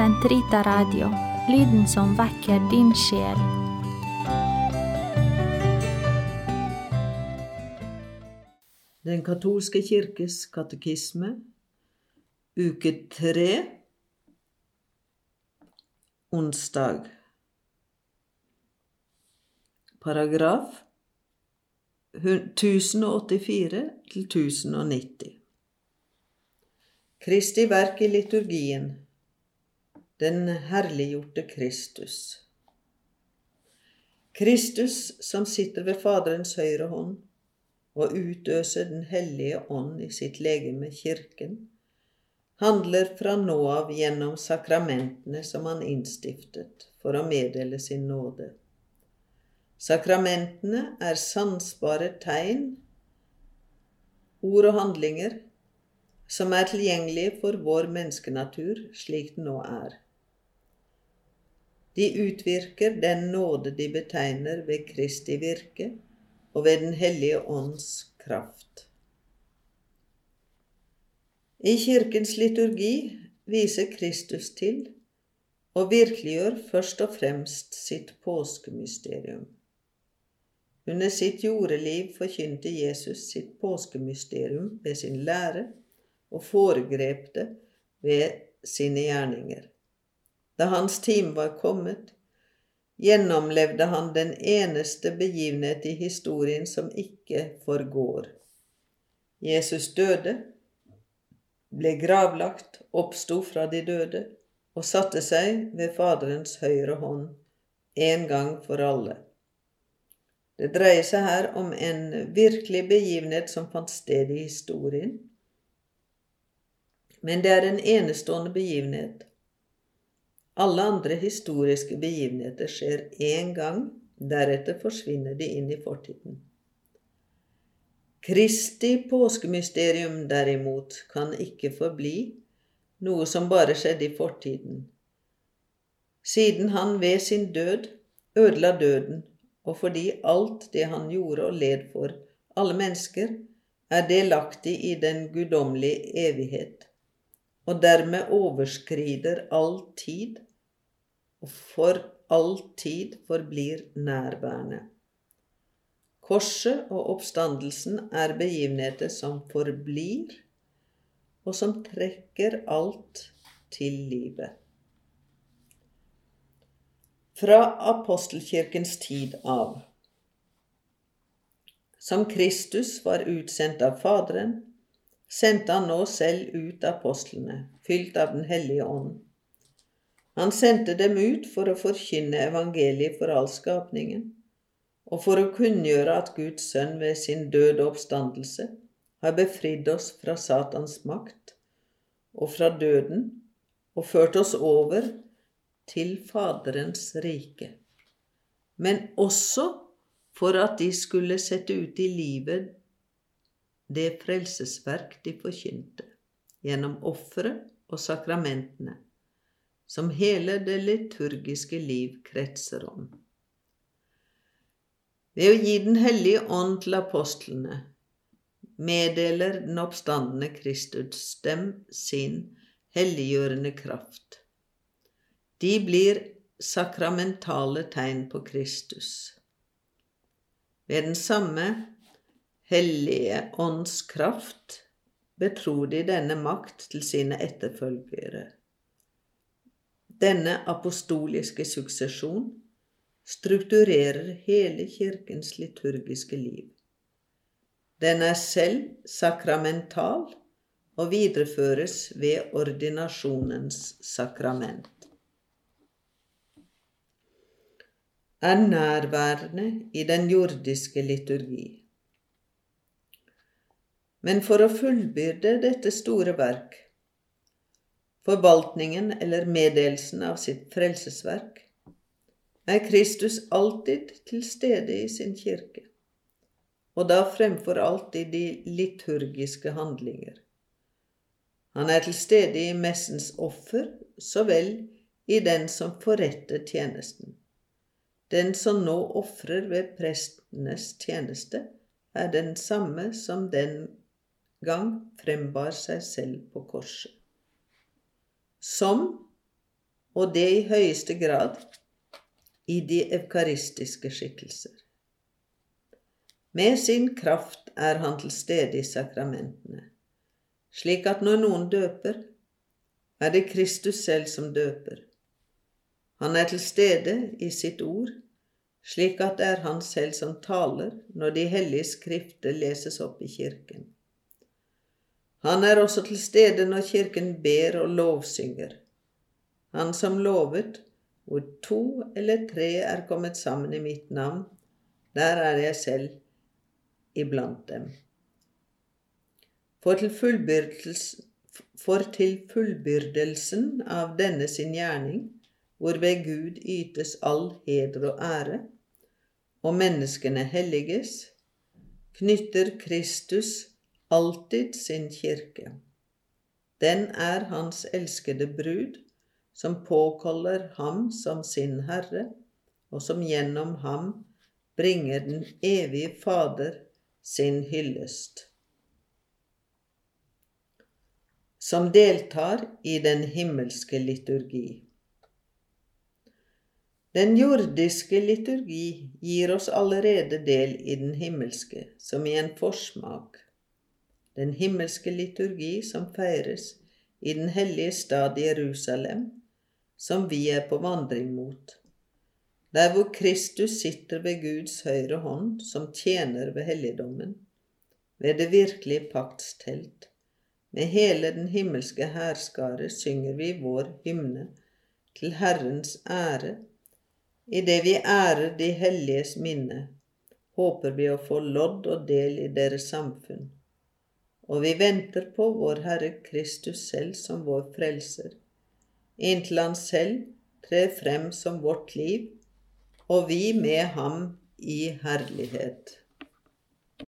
Sentrita Radio, lyden som vekker din sjel. Den katolske kirkes katekisme, uke tre, onsdag. Paragraf 1084 til 1090. Kristi verk i liturgien. Den herliggjorte Kristus. Kristus som sitter ved Faderens høyre hånd og utøser Den hellige ånd i sitt legeme Kirken, handler fra nå av gjennom sakramentene som han innstiftet for å meddele sin nåde. Sakramentene er sansbare tegn, ord og handlinger som er tilgjengelige for vår menneskenatur slik den nå er. De utvirker den nåde de betegner ved Kristi virke og ved Den hellige ånds kraft. I Kirkens liturgi viser Kristus til og virkeliggjør først og fremst sitt påskemysterium. Under sitt jordeliv forkynte Jesus sitt påskemysterium ved sin lære og foregrep det ved sine gjerninger. Da hans time var kommet, gjennomlevde han den eneste begivenhet i historien som ikke forgår. Jesus døde, ble gravlagt, oppsto fra de døde og satte seg ved Faderens høyre hånd en gang for alle. Det dreier seg her om en virkelig begivenhet som fant sted i historien. Men det er en enestående begivenhet. Alle andre historiske begivenheter skjer én gang, deretter forsvinner de inn i fortiden. Kristi påskemysterium, derimot, kan ikke forbli noe som bare skjedde i fortiden. Siden han ved sin død ødela døden og fordi alt det han gjorde og led for alle mennesker, er delaktig i den guddommelige evighet, og dermed overskrider all tid, og for all tid forblir nærværende. Korset og oppstandelsen er begivenheter som forblir, og som trekker alt til livet. Fra apostelkirkens tid av. Som Kristus var utsendt av Faderen, sendte han nå selv ut apostlene, fylt av Den hellige ånd. Han sendte dem ut for å forkynne evangeliet for all skapningen, og for å kunngjøre at Guds sønn ved sin død og oppstandelse har befridd oss fra Satans makt og fra døden og ført oss over til Faderens rike, men også for at de skulle sette ut i livet det frelsesverk de forkynte, gjennom offeret og sakramentene, som hele det liturgiske liv kretser om. Ved å gi Den hellige ånd til apostlene meddeler den oppstandende Kristus dem sin helliggjørende kraft. De blir sakramentale tegn på Kristus. Ved den samme hellige ånds kraft betror de denne makt til sine etterfølgere. Denne apostoliske suksesjon strukturerer hele Kirkens liturgiske liv. Den er selv sakramental og videreføres ved ordinasjonens sakrament. er nærværende i den jordiske liturgi. Men for å fullbyrde dette store verk, forvaltningen eller meddelelsen av sitt frelsesverk, er Kristus alltid til stede i sin kirke, og da fremfor alt i de liturgiske handlinger. Han er til stede i messens offer så vel i den som forretter tjenesten. Den som nå ofrer ved prestenes tjeneste, er den samme som den gang frembar seg selv på korset. Som, og det i høyeste grad i de eukaristiske skikkelser. Med sin kraft er han til stede i sakramentene, slik at når noen døper, er det Kristus selv som døper. Han er til stede i sitt ord, slik at det er han selv som taler når de hellige skrifter leses opp i kirken. Han er også til stede når kirken ber og lovsynger. Han som lovet, hvor to eller tre er kommet sammen i mitt navn, der er jeg selv iblant dem. For til, for til fullbyrdelsen av denne sin gjerning, hvorved Gud ytes all heder og ære, og menneskene helliges, knytter Kristus alltid sin kirke. Den er hans elskede brud, som påkaller ham som sin Herre, og som gjennom ham bringer den evige Fader sin hyllest. Som deltar i den himmelske liturgi. Den jordiske liturgi gir oss allerede del i den himmelske, som i en forsmak den himmelske liturgi som feires i den hellige stad Jerusalem, som vi er på vandring mot, der hvor Kristus sitter ved Guds høyre hånd som tjener ved helligdommen, ved det virkelige paktstelt. Med hele den himmelske hærskare synger vi vår hymne til Herrens ære. Idet vi ærer de helliges minne, håper vi å få lodd og del i deres samfunn og vi venter på vår Herre Kristus selv som vår frelser, inntil Han selv trer frem som vårt liv, og vi med ham i herlighet.